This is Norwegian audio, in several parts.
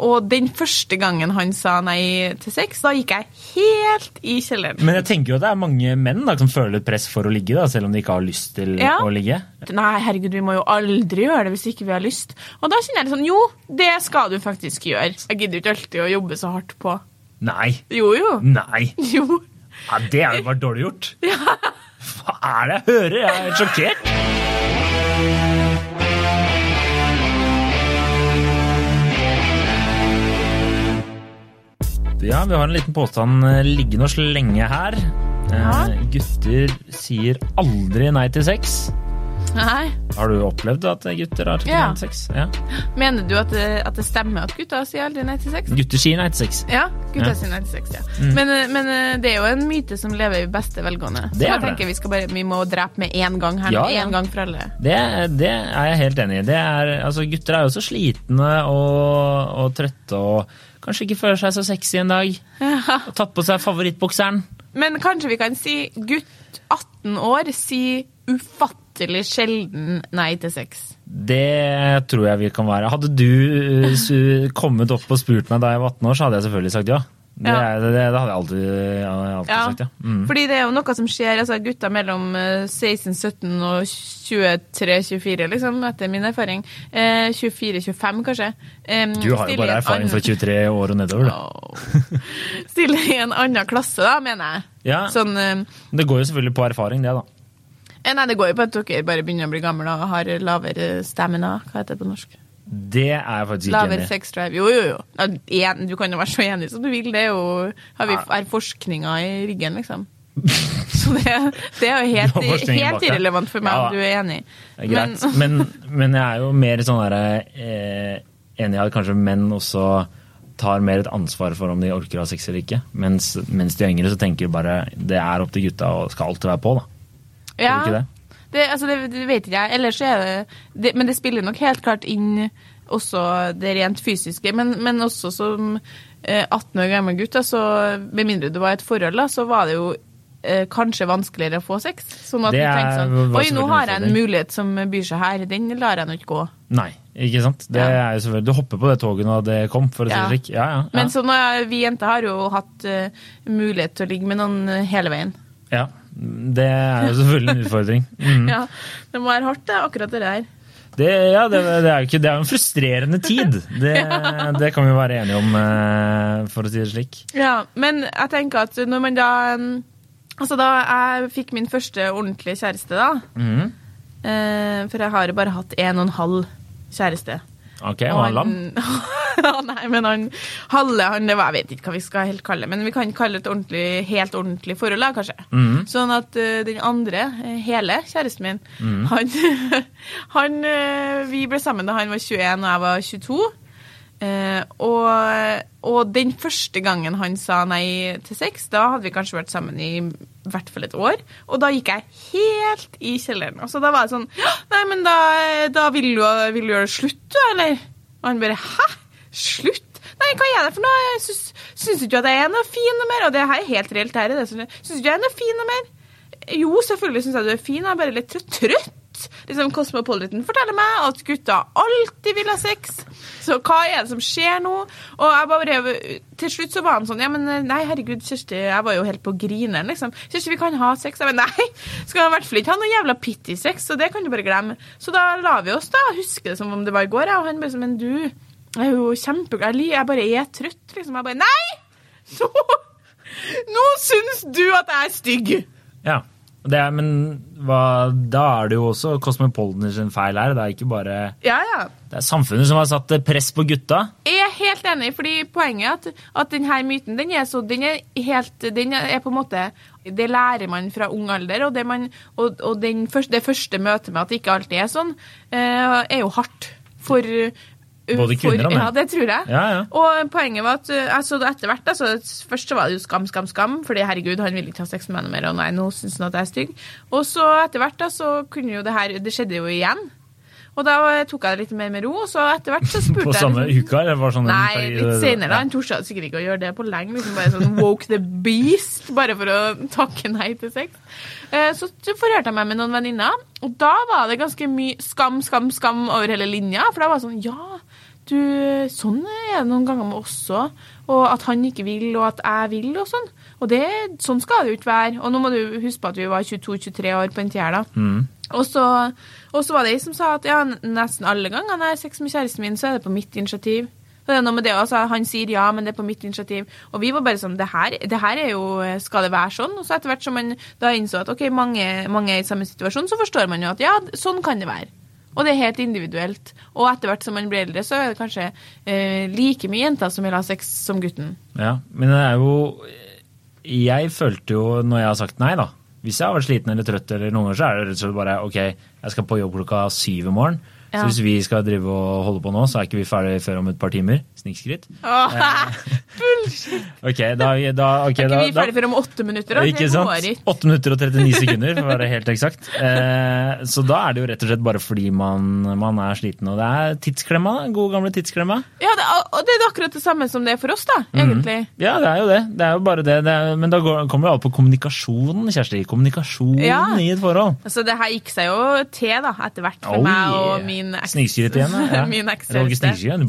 og den første gangen han sa nei til sex, da gikk jeg helt i kjelleren. Men jeg tenker jo at det er mange menn da, som føler press for å ligge, da, selv om de ikke har lyst til Ja. å ligge. Nei, herregud, vi må jo aldri gjøre det hvis ikke vi har lyst. Og da kjenner jeg det sånn, jo, det skal du faktisk gjøre. Jeg gidder ikke alltid å jobbe så hardt på. Nei. Jo, jo. Nei. Jo. Ja, det er jo bare dårlig gjort. Ja. Hva er det jeg hører? Jeg er sjokkert. Ja, vi har en liten påstand eh, liggende og slenge her. Eh, Gutter sier aldri nei til sex. Nei. Har du opplevd at gutter har sagt Ja. nei til sex? Ja. Mener du at det, at det stemmer at gutter sier aldri nei til sex? Gutter sier nei til sex. Ja, gutter Ja. sier nei til sex, ja. Men, eh, men eh, det er jo en myte som lever i beste velgående. Det Så jeg det. tenker vi, skal bare, vi må drepe med én gang her. Ja, nå, ja. Gang for alle. Det, det er jeg helt enig i. Det er, altså, gutter er jo så slitne og, og trøtte og kanskje ikke føler seg så sexy en dag. Og tatt på seg favorittbokseren. Men kanskje vi kan si gutt 18 år si ufattelig sjelden nei til sex. Det tror jeg vi kan være. Hadde du uh, kommet opp og spurt meg da jeg var 18 år, så hadde jeg selvfølgelig sagt ja. Det, Ja. det, det hadde jeg alltid, alltid Ja, sagt ja. Mm. fordi det er jo noe som skjer, altså gutter mellom eh, 16, 17 og 23, 24, liksom, etter min erfaring. Eh, 24, 25 kanskje. Em, Du har jo bare erfaring annen- fra 23 år og nedover. du. Oh. Stiller i en annen klasse, da, mener jeg. Ja, Sånn, eh, Det går jo selvfølgelig på erfaring, det, da. eh, nei, det går jo på at dere bare begynner å bli gamle og har lavere stamina. Hva heter det på norsk? Det er jeg faktisk ikke Lavere enig i. sex drive. Jo, jo, jo. Du kan jo være så enig som du vil. Det er jo har vi, er forskninga i ryggen, liksom. Så det, det er jo helt, helt irrelevant for meg Ja, om du er enig. Greit. Men, men jeg er jo mer sånn der, eh, enig i at kanskje menn også tar mer et ansvar for om de orker å ha sex eller ikke. Mens, mens de yngre så tenker bare det er opp til gutta og skal alltid være på. da. Ja, det? Det, altså, det, det vet ikke jeg. Ellers er det, det Men det spiller nok helt klart inn også det rent fysiske. Men, men også som eh, 18 år gammel gutt, da, så med mindre du var i et forhold, da, så var det jo eh, kanskje vanskeligere å få sex. Sånn at Det du tenkte er- sånn Oi, nå har jeg en mulighet som byr seg her. Den lar jeg nå ikke gå. Nei, ikke sant? Det Ja. er jo selvfølgelig, Du hopper på det toget når det kom, for å si det slik. Ja, ja. Men så nå, vi jenter har jo hatt uh, mulighet til å ligge med noen eh, hele veien. ja. Det er jo selvfølgelig en utfordring. Mm. Ja, Det må være hardt, det, akkurat det der. Det, ja, det, det er jo ikke, det er jo en frustrerende tid. Det, det kan vi være enige om, eh, for å si det slik. Ja, men jeg tenker at når man da Altså, da jeg fikk min første ordentlige kjæreste, da Mhm. eh, For jeg har jo bare hatt en og en halv kjæreste. Ok, og han lam? ja, nei, men han halve han, det var, Jeg vet ikke hva vi skal helt kalle det, men vi kan kalle det et ordentlig, helt ordentlig forhold, da, kanskje. Mm. Sånn at uh, den andre, eh, hele kjæresten min, han, han uh, Vi ble sammen da han var 21 og jeg var 22. Uh, og, og den første gangen han sa nei til sex, da hadde vi kanskje vært sammen i hvert fall et år. Og da gikk jeg helt i kjelleren. Så da var det sånn Nei, men da, da vil, du, vil du gjøre det slutt, du, eller? Og han bare Hæ? Slutt? Nei, hva er det for noe? Jeg Syns, ikke du at jeg er noe fin noe mer? Og det her er helt reelt her. er det Syns ikke jeg er noe fin noe mer? Jo, selvfølgelig syns jeg du er fin, jeg er bare litt trøtt. trøtt. Liksom Cosmopolitan forteller meg at gutta alltid vil ha sex. Så hva er det som skjer nå? Og jeg bare, til slutt så var han sånn Ja, men nei, herregud, Kjersti, jeg var jo helt på grineren, liksom. Kjersti, vi kan ha sex. Jeg bare nei, skal i hvert fall ikke ha noe jævla pitty-sex, så det kan du bare glemme. Så da la vi oss, da. Husker det som om det var i går, jeg, og han bare sånn Men du, jeg er jo kjempeglad. Jeg bare er trøtt, liksom. Jeg bare Nei! Nå, nå syns du at jeg er stygg! Ja. Det er, men hva, da er det jo også Cosmopolitan sin feil her. Det er ikke bare Ja, ja. Det er samfunnet som har satt press på gutta. Jeg er helt enig, fordi poenget er at, at denne myten den er, så, den er helt Den er på en måte Det lærer man fra ung alder, og det, man, og, og den første, det første møtet med at det ikke alltid er sånn, eh, er jo hardt for Både kvinner og menn. Ja, det tror jeg. Ja, ja. Og poenget var at eh, altså, etter hvert altså, Først så var det jo skam, skam, skam, fordi herregud, han ville ikke ha sex med henne mer, og nei, nå syns han at jeg er stygg. Og så etter hvert da, så kunne jo det her Det skjedde jo igjen. Og da tok jeg det litt mer med ro, og så etter hvert så spurte jeg På jeg samme liksom- uka? Eller var sånn Nei, litt senere. Han torde sikkert ikke å gjøre det på lenge. Liksom bare sånn woke the beast, bare for å takke nei til sex. Eh, Så så forhørte jeg meg med noen venninner, og da var det ganske mye skam, skam, skam over hele linja. For da var det sånn Ja, du, sånn er det noen ganger med oss også. Og at han ikke vil, og at jeg vil, og sånn. Og det, sånn skal det jo ikke være. Og nå må du huske på at vi var 22-23 år på tida da. Mm. Og så var det ei som sa at ja, nesten alle ganger når jeg har sex med kjæresten min, så er det på mitt initiativ. Og det er noe med det også, Han sier ja, men det er på mitt initiativ. Og vi var bare sånn det her, det her er jo Skal det være sånn? Og så etter hvert som man da innså at ok, mange, mange er i samme situasjon, så forstår man jo at ja, sånn kan det være. Og det er helt individuelt. Og etter hvert som man blir eldre, så er det kanskje eh, like mye jenter som vil ha sex som gutten. Ja, men det er jo Jeg følte jo når jeg har sagt nei, da. Hvis jeg har vært sliten eller trøtt, eller noen ganger, så er det rett og slett bare ok, jeg skal på jobb klokka syv i morgen. Ja. Så hvis vi skal drive og holde på nå, så er ikke vi ferdige før om et par timer. Snikskritt. Bullshit! Ok, da, da, okay, Er ikke vi ferdige før om åtte minutter? da? Ikke sant? Åtte minutter og 39 sekunder, for å være helt eksakt. Eh, så da er det jo rett og slett bare fordi man, man er sliten. Og det er tidsklemma. God gamle tidsklemma. Ja, det, og det er akkurat det samme som det er for oss, da, Mhm. egentlig. Ja, det er jo det. Det er jo bare det. det er, men da går, kommer jo alt på kommunikasjonen, Kjersti. Kommunikasjonen Ja. i et forhold. Altså, det her gikk seg jo til, da, etter hvert, for Oh, meg og yeah. min eks. Snikskritt igjen. Ja. min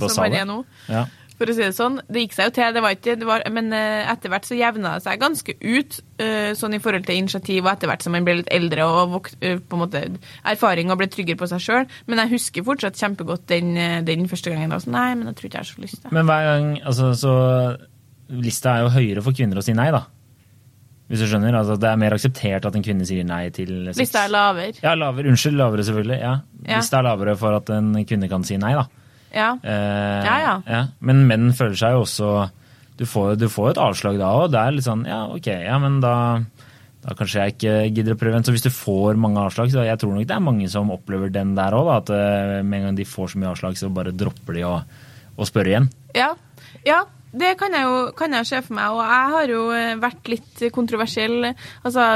bare som han er nå. Ja. For å si det sånn, det gikk seg jo til, det var ikke, det var, men eh, etter hvert så jevna det seg ganske ut, eh, sånn i forhold til initiativ, og etter hvert som man ble litt eldre og vok, eh, på en måte erfaring og ble tryggere på seg sjøl. Men jeg husker fortsatt kjempegodt den, den første gangen. Da. Så nei, men jeg tror ikke jeg har så lyst. Da. Men hver gang altså, Så lista er jo høyere for kvinner å si nei, da. Hvis du skjønner? Altså, det er mer akseptert at en kvinne sier nei til sex. Hvis det er lavere. Ja, lavere. Unnskyld, lavere selvfølgelig. Ja. Ja. Lista er lavere for at en kvinne kan si nei, da. Ja. Eh, Ja, ja. Men menn føler seg jo også Du får jo et avslag da òg. Det er litt sånn ja, ok, ja, men da da kanskje jeg ikke gidder å prøve igjen. Så hvis du får mange avslag, så jeg tror nok det er mange som opplever den der òg. At eh, med en gang de får så mye avslag, så bare dropper de å, å spørre igjen. Ja, ja det kan jeg jo kan jeg se for meg. Og jeg har jo eh, vært litt kontroversiell. Altså,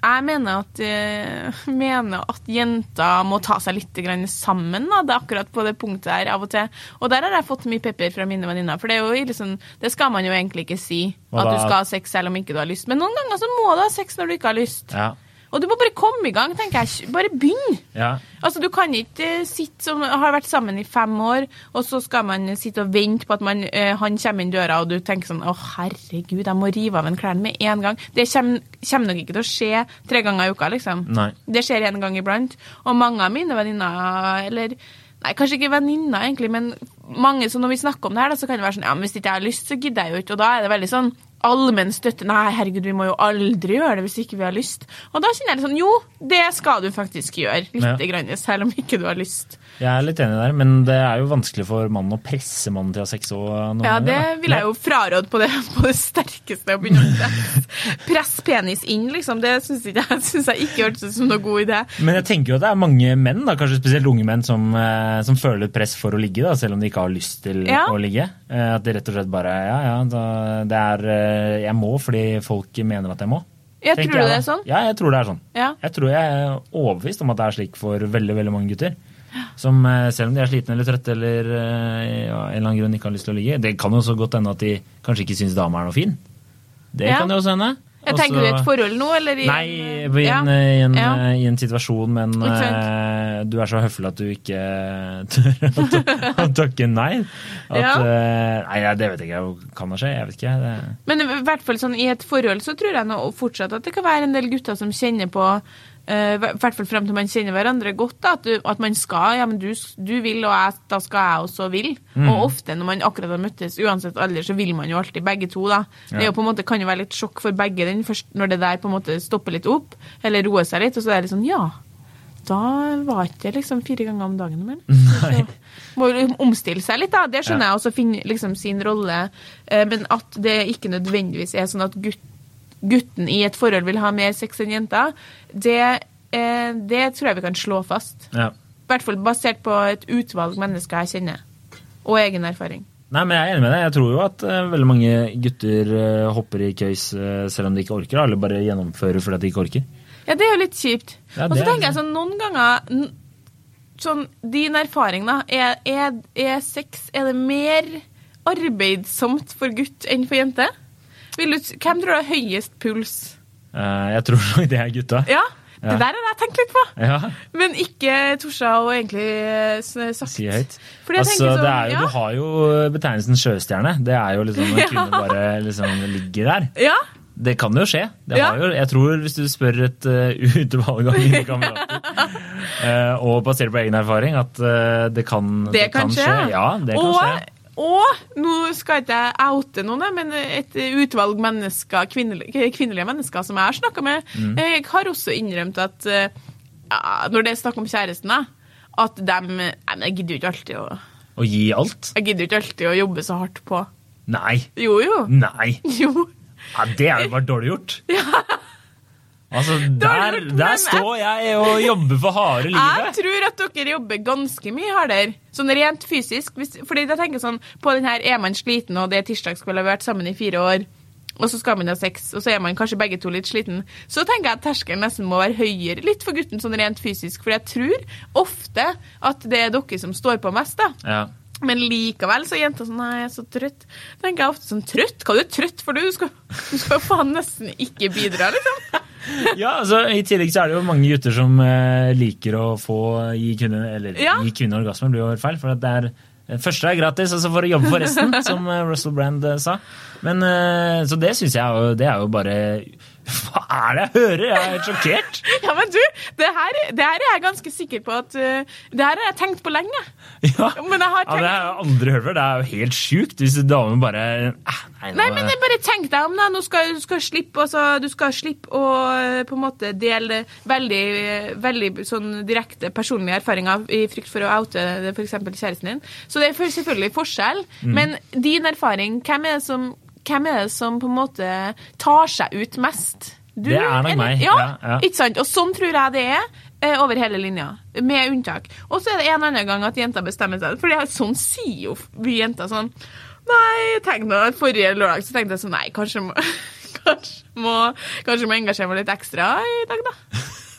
jeg mener at, eh, mener at jenter må ta seg litt grann sammen. Da. Det er akkurat på det punktet her av og til. Og der har jeg fått mye pepper fra mine venninner. For det, er jo liksom, det skal man jo egentlig ikke si. At du skal ha sex selv om ikke du har lyst. Men noen ganger så må du ha sex når du ikke har lyst. Ja. Og du må bare komme i gang, tenker jeg. Bare begynn. ja. Altså, Du kan ikke eh, sitte som har vært sammen i fem år, og så skal man sitte og vente på at man, eh, han kommer inn døra, og du tenker sånn Å, herregud, jeg må rive av en klærne med en gang. Det kommer, kommer nok ikke til å skje tre ganger i uka, liksom. Nei. Det skjer en gang iblant. Og mange av mine venninner, eller Nei, kanskje ikke venninner, egentlig, men mange, som når vi snakker om det her, da, så kan det være sånn Ja, men hvis ikke jeg har lyst, så gidder jeg jo ikke. Og da er det veldig sånn allmenn støtte. Nei, herregud, vi må jo aldri gjøre det hvis ikke vi har lyst. Og da kjenner jeg litt sånn Jo, det skal du faktisk gjøre. Litt, Ja. grann, selv om ikke du har lyst. Jeg er litt enig der, men det er jo vanskelig for mannen å presse mannen til å ha sex òg. Ja, det vil jeg jo fraråde på det, på det sterkeste. Å begynne å presse, penis inn, liksom. Det syns jeg, jeg ikke hørtes ut som noe god idé. Men jeg tenker jo at det er mange menn, da, kanskje spesielt unge menn, som, eh, som føler press for å ligge, da, selv om de ikke har lyst til Ja. å ligge. Eh, At de rett og slett bare Ja, ja, da, det er eh, Jeg må fordi folk mener at jeg må. Jeg tror jeg det er sånn? Ja, jeg tror det er sånn. Ja. Jeg tror jeg er overbevist om at det er slik for veldig veldig mange gutter. Som eh, selv om de er slitne eller trøtte eller eh, ja, en eller annen grunn ikke har lyst til å ligge. Det kan jo så godt hende at de kanskje ikke syns dama er noe fin. Det Ja. kan det også hende. Jeg Også, tenker du i et forhold nå, eller i Nei, i Ja. en, i, en, Ja. i en situasjon, men uh, eh, du er så høflig at du ikke tør å- takke nei. At, Ja. uh, nei, det vet jeg ikke. Kan det skje? Jeg vet ikke. Det, Men i hvert fall sånn, i et forhold så tror jeg nå fortsatt at det kan være en del gutter som kjenner på eh, I hvert fall frem til man kjenner hverandre godt, da, at, du, at man skal Ja, men du, du vil, og jeg, da skal jeg også vil. Mm. Og ofte når man akkurat har møttes, uansett alder, så vil man jo alltid begge to, da. Det er jo på en måte, kan jo være litt sjokk for begge den først, når det der på en måte stopper litt opp, eller roer seg litt, og så er det litt sånn Ja. Da var ikke det liksom fire ganger om dagen Men. Må jo omstille seg litt, da. Det skjønner jeg og så finne liksom sin rolle. Eh, Men at det ikke nødvendigvis er sånn at gutt, gutten i et forhold vil ha mer sex enn jenta, det, eh, det tror jeg vi kan slå fast. ja. I hvert fall basert på et utvalg mennesker jeg kjenner. Og egen erfaring. Nei, men Jeg er enig med deg. Jeg tror jo at uh, veldig mange gutter uh, hopper i køys uh, selv om de ikke orker, eller bare gjennomfører fordi de ikke orker. Ja, det er jo litt kjipt. Ja, og så er tenker jeg sånn noen ganger Sånn, Din erfaring, da. Er, er, er sex Er det mer arbeidsomt for gutt enn for jente? Vil du, hvem tror du har høyest puls? Uh, Jeg tror nok det er gutta. Ja, Det der har jeg tenkt litt på. Ja, Men ikke torsa å egentlig eh, sagt. si høyt. Altså, sånn, det jo, ja. Du har jo betegnelsen sjøstjerne. Det er jo liksom når Ja. kvinner bare liksom ligger der. Ja, Det kan jo skje. Det Ja. har jo, jeg tror Hvis du spør et uh, utvalg av mine kamerater, uh, og basert på egen erfaring, at uh, det kan, det kan skje. Ja, det kan og, skje. Og nå skal ikke jeg oute noen, men et utvalg mennesker, kvinnelige, kvinnelige mennesker som jeg har snakka med, Mm. jeg har også innrømt at eh, ja, når det er snakk om kjæresten, at de jeg gidder jo ikke alltid å Å gi alt? Jeg gidder jo ikke alltid å jobbe så hardt på Nei. Jo, jo. Nei. Jo. Ja, det er jo bare dårlig gjort. Altså, der, der står jeg og jobber for harde livet. Jeg tror at dere jobber ganske mye hardere, sånn rent fysisk. Hvis, fordi jeg tenker sånn, På den her er man sliten, og det er tirsdagskveld, har vært sammen i fire år, og så skal man ha sex, og så er man kanskje begge to litt sliten, så tenker jeg at terskelen nesten må være høyere litt for gutten sånn rent fysisk. For jeg tror ofte at det er dere som står på mest, da. Ja. Men likevel så er jenta sånn Nei, jeg er så trøtt. tenker jeg ofte sånn Trøtt? Hva er du trøtt for? Du skal du skal jo faen nesten ikke bidra, liksom. ja, altså I tillegg så er det jo mange gutter som eh, liker å få gi kvinner Eller Ja. gi kvinner orgasme, blir jo feil. For det er første er gratis, og så får du jobbe for resten, som eh, Russell Brand eh, sa. Men, eh, Så det syns jeg Det er jo bare Hva er det jeg hører? Jeg er helt sjokkert. Ja, men du, det her, det her er jeg ganske sikker på at uh, Det her har jeg tenkt på lenge. Ja. Men jeg har Ja, det har andre hørt. Det er jo helt sjukt hvis damen bare eh, Nei, nå- Nei, men bare tenk deg om da, nå skal du skal slippe, altså, du skal slippe å eh, på en måte dele veldig, eh, veldig sånn direkte personlige erfaringer i frykt for å oute f.eks. kjæresten din. Så det er selvfølgelig forskjell, Mm. men din erfaring, hvem er det som, hvem er det som på en måte tar seg ut mest? Du, Det er nok meg, Ja, ja, ja. ikke sant? Og sånn tror jeg det er eh, over hele linja, med unntak. Og så er det en annen gang at jenter bestemmer seg, for er sånn sier jo vi jenter sånn Nei, tenk nå, forrige lørdag så tenkte jeg sånn Nei, kanskje må, kanskje må, kanskje må engasjere meg litt ekstra i dag, da.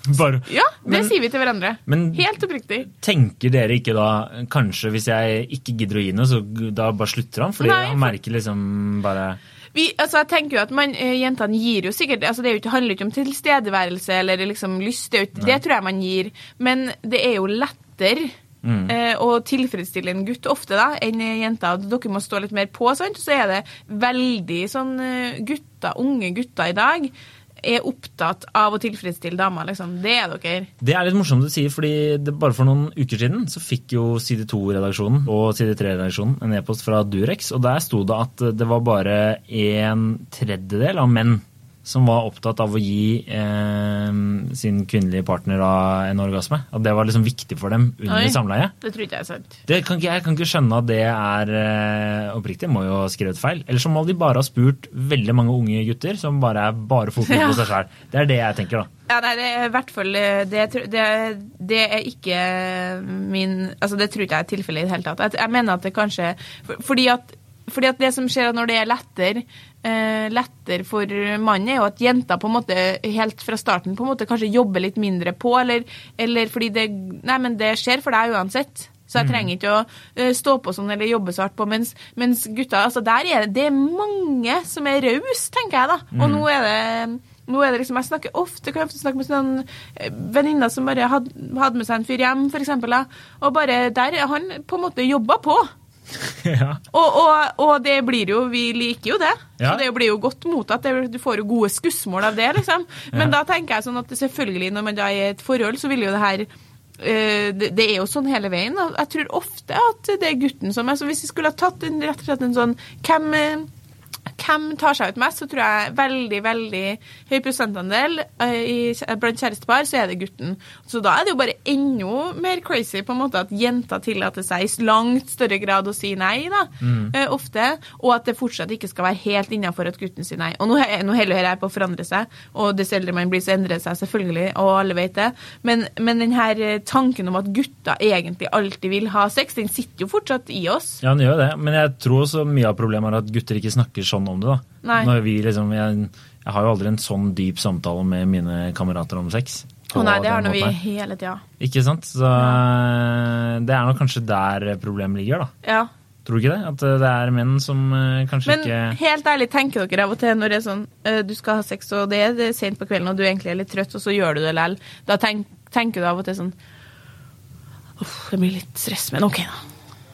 bare, Ja, det Men- sier vi til hverandre. men- Helt oppriktig. Tenker dere ikke da Kanskje hvis jeg ikke gidder å gi noe, så da bare slutter han? Fordi Nei, han merker liksom bare Vi, altså, jeg tenker jo at man, eh, Jentene gir jo sikkert altså, Det ikke, handler ikke om tilstedeværelse eller liksom lyst. Det, ikke- det tror jeg man gir. Men det er jo lettere Mm. eh, å tilfredsstille en gutt ofte da, enn ei jente. Dere må stå litt mer på, sant? så er det veldig sånn eh, gutter, Unge gutter i dag er opptatt av å tilfredsstille damer. Liksom. Det er dere. Det er litt morsomt du sier, fordi bare for noen uker siden så fikk jo Side 2-redaksjonen og Side 3-redaksjonen en e-post fra Durex, og der sto det at det var bare en tredjedel av menn som var opptatt av å gi eh, sin kvinnelige partner en orgasme. At det var liksom viktig for dem under Oi. samleie. Det tror ikke jeg er sant. Det kan jeg kan ikke skjønne at det er eh, oppriktig. Må jo ha skrevet feil. Eller så må de bare ha spurt veldig mange unge gutter som bare er bare fokus Ja. på seg sjøl. Det er det jeg tenker, da. Ja, nei, det er i hvert fall eh, Det, det, det er ikke min Altså, det tror ikke jeg er tilfellet i det hele tatt. Jeg, jeg mener at det kanskje for, Fordi at fordi at det som skjer når det er lettere eh, lettere for mannen, er jo at jenta på en måte helt fra starten på en måte kanskje jobber litt mindre på, eller, eller fordi det Nei, men det skjer for deg uansett. Så jeg trenger ikke å eh, stå på sånn eller jobbe så hardt på. Mens, mens gutta altså der er det, det er mange som er rause, tenker jeg, da. Og nå er det nå er det liksom, Jeg snakker ofte, kan jeg ofte snakke med sånne eh, venninner som bare hadde, hadde med seg en fyr hjem, da, og bare der er han på en måte jobba på. ja. Og, og, og det blir jo Vi liker jo det. Ja. Så det blir jo godt mottatt. Det, du får jo gode skussmål av det, liksom. Men Ja. da tenker jeg sånn at selvfølgelig, når man da er i et forhold, så vil jo det her eh, det, det er jo sånn hele veien. Jeg tror ofte at det er gutten som er så Hvis vi skulle ha tatt en, rett og slett en sånn Hvem eh, hvem tar seg ut mest, så tror jeg veldig veldig høy prosentandel eh, i, blant kjærestepar, så er det gutten. Så da er det jo bare enda mer crazy på en måte at jenta tillater seg i langt større grad å si nei, da, mm. ofte, og at det fortsatt ikke skal være helt innafor at gutten sier nei. Og nå, nå heller jeg på å forandre seg, og dess eldre man blir, så endrer det seg selvfølgelig, og alle vet det. Men, men den her eh, tanken om at gutta egentlig alltid vil ha sex, den sitter jo fortsatt i oss. Ja, den gjør det, men jeg tror også mye av problemet er at gutter ikke snakker sånn om det. da. Når vi liksom, jeg, jeg har jo aldri en sånn dyp samtale med mine kamerater om sex. Å på nei, det har vi hele tida. Ikke sant? Så ja. det er nok kanskje der problemet ligger, da. Ja. Tror du ikke det? At eh, det er menn som eh, kanskje Men ikke helt ærlig, tenker dere av og til når det er sånn eh, du skal ha sex, og det er sent på kvelden, og du egentlig er litt trøtt, og så gjør du det likevel. Da tenk, tenker du av og til sånn Uff, det blir litt stress, men OK, da.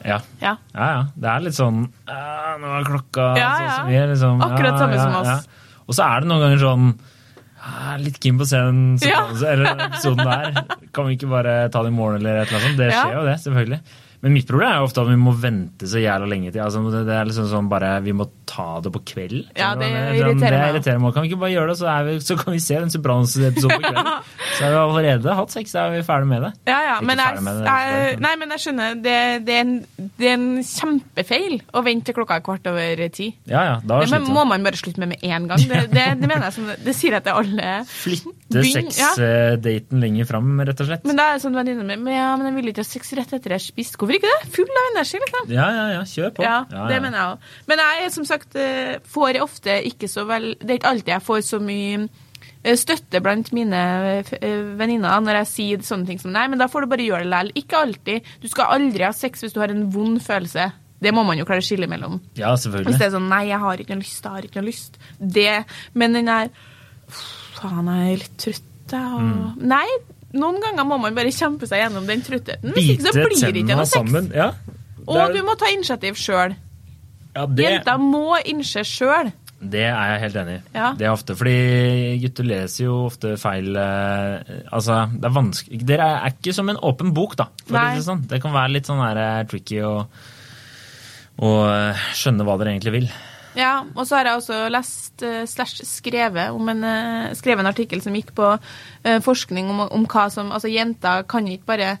Ja. Ja. Ja, ja. Det er litt sånn «Ah, Nå er klokka Ja, sånn ja. som vi er, liksom. Akkurat samme som oss. Og så er det noen ganger sånn «Ah, Litt keen på å se den Ja. eller episoden der. Kan vi ikke bare ta det i morgen, eller et eller annet sånt? Det Ja. skjer jo det, selvfølgelig. Men mitt problem er jo ofte at vi må vente så jævla lenge til. Altså, det, det er liksom sånn bare Vi må ta det på kveld. Ja, det irriterer meg. irriterer meg. Kan vi ikke bare gjøre det, så, er vi, så kan vi se den Sopranos-episoden på kvelden? Så har vi allerede hatt sex, så er vi ferdig med det. Ja, ja, men jeg, det, jeg, nei, men jeg skjønner. Det, det, er en, det er en kjempefeil å vente til klokka er kvart over ti. Ja, ja, da Det men, må man bare slutte med med en gang. Det, mener jeg som, det sier jeg til alle. Flytte sexdaten ja. lenger fram, rett og slett. Men da er det sånn venninne mi men, ja, men jeg vil ikke ha sex rett etter jeg har spist. Hvorfor ikke det? Full av energi, liksom. Ja, ja, ja, kjør på. Ja, Ja, det mener jeg òg. Men jeg er som sagt eh, får jeg ofte ikke så vel Det er ikke alltid jeg får så mye eh, støtte blant mine eh, venninner når jeg sier sånne ting som Nei, men da får du bare gjøre det likevel. Ikke alltid. Du skal aldri ha sex hvis du har en vond følelse. Det må man jo klare å skille mellom. Ja, Hvis selvfølgelig. det er sånn Nei, jeg har ikke noe lyst, jeg har ikke noe lyst. Det Men den der Faen, jeg er litt trøtt, jeg. Mm. Nei, noen ganger må man bare kjempe seg gjennom den trøttheten. Hvis ikke så blir det ikke noe sex. sammen. Ja. Og du må ta initiativ sjøl. Ja, det, Jenta må innse sjøl. det er jeg helt enig i. Ja. Det er ofte, fordi gutter leser jo ofte feil eh, Altså, det er vanskelig Dere er ikke som en åpen bok, da. Det, sånn. det kan være litt sånn der, eh, tricky å å, eh, skjønne hva dere egentlig vil. Ja, og så har jeg også lest slash skrevet om en, skrevet en artikkel som gikk på forskning om, om hva som Altså, jenter kan ikke bare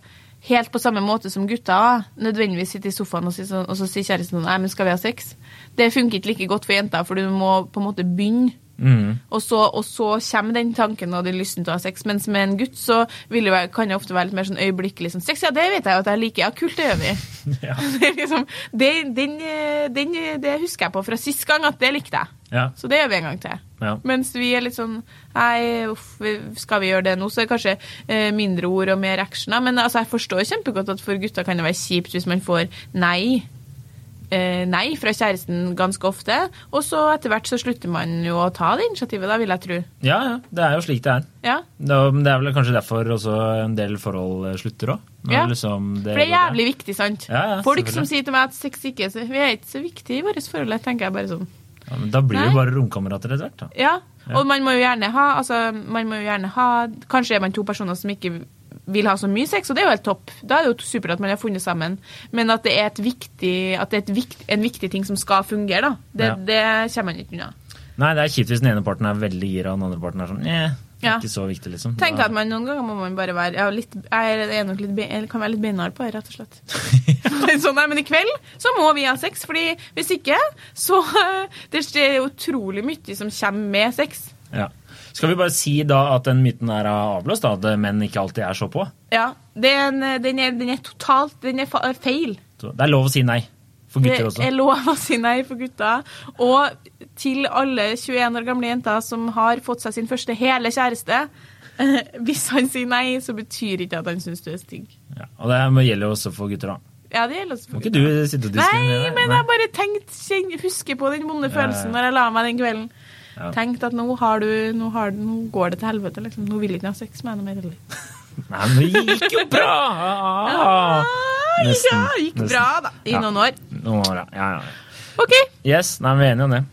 helt på samme måte som gutter nødvendigvis sitter i sofaen og, si sånn, og så sier kjæresten sånn Nei, men skal vi ha sex? Det funker ikke like godt for jenter, for du må på en måte begynne. Mm. Og så, og så kommer den tanken og den lysten til å ha sex. Mens med en gutt så vil det være, kan det ofte være litt mer sånn øyeblikkelig sånn Sex, ja, det vet jeg at jeg liker. Ja, kult, det gjør vi. Ja. Det, liksom, det, den, den, det husker jeg på fra sist gang at det likte jeg. Ja. Så det gjør vi en gang til. Ja. Mens vi er litt sånn Nei, uff, skal vi gjøre det nå? Så er det kanskje eh, mindre ord og mer action. Men altså, jeg forstår kjempegodt at for gutter kan det være kjipt hvis man får nei. Eh, nei fra kjæresten ganske ofte. Og så etter hvert så slutter man jo å ta det initiativet, da, vil jeg tro. ja, ja. Det er jo slik det er. Ja. Det er det vel kanskje derfor også en del forhold eh, slutter òg. Ja. Liksom For det er jævlig viktig, sant? Ja, ja, Folk som sier til meg at sex ikke så, vi er ikke så viktig i vårt forhold, tenker jeg bare sånn. Ja, men da blir Nei. jo bare romkamerater etter hvert, da. Ja, Ja. og man må jo gjerne ha altså, man må jo gjerne ha Kanskje er man to personer som ikke vil ha så mye sex, og det er jo helt topp. Da er det jo supert at man har funnet sammen. Men at det er, viktig, at det er vikt, en viktig ting som skal fungere, da. Det, Ja. det kommer man ikke unna. Nei, det er kjipt hvis den ene parten er veldig gira, og den andre parten er sånn eh, Ja. ikke så viktig, liksom. Tenk at man Noen ganger må man bare være ja, litt, Jeg litt, jeg kan være litt beinhard på det, rett og slett. sånn, nei, men i kveld så må vi ha sex, fordi hvis ikke, så Det er utrolig mye som kommer med sex. Ja. Skal vi bare si da at den myten er avblåst, da, at menn ikke alltid er så på? Ja, det er den, er, den er totalt Den er feil. Så det er lov å si nei. For gutter også? Det er lov å si nei for gutter. Og til alle 21 år gamle jenter som har fått seg sin første hele kjæreste Hvis han sier nei, så betyr ikke at han syns du er stygg. Ja. Og det gjelder jo også for gutter, da. Ja, det gjelder også for gutter. Må ikke du sitte og diskriminere? Nei, men jeg bare tenkt, kjenn- husker på den vonde Ja, ja. følelsen når jeg la meg den kvelden. Ja. Tenkt at nå, har du, nå, har nå går det til helvete, liksom. Nå vil jeg ikke ha sex med henne mer. Nei, men det gikk jo bra! Ah, Ja, gikk bra, da. I Ja. noen år. Noen år, ja. ja, ja. OK. Yes, nei, vi er enige om det.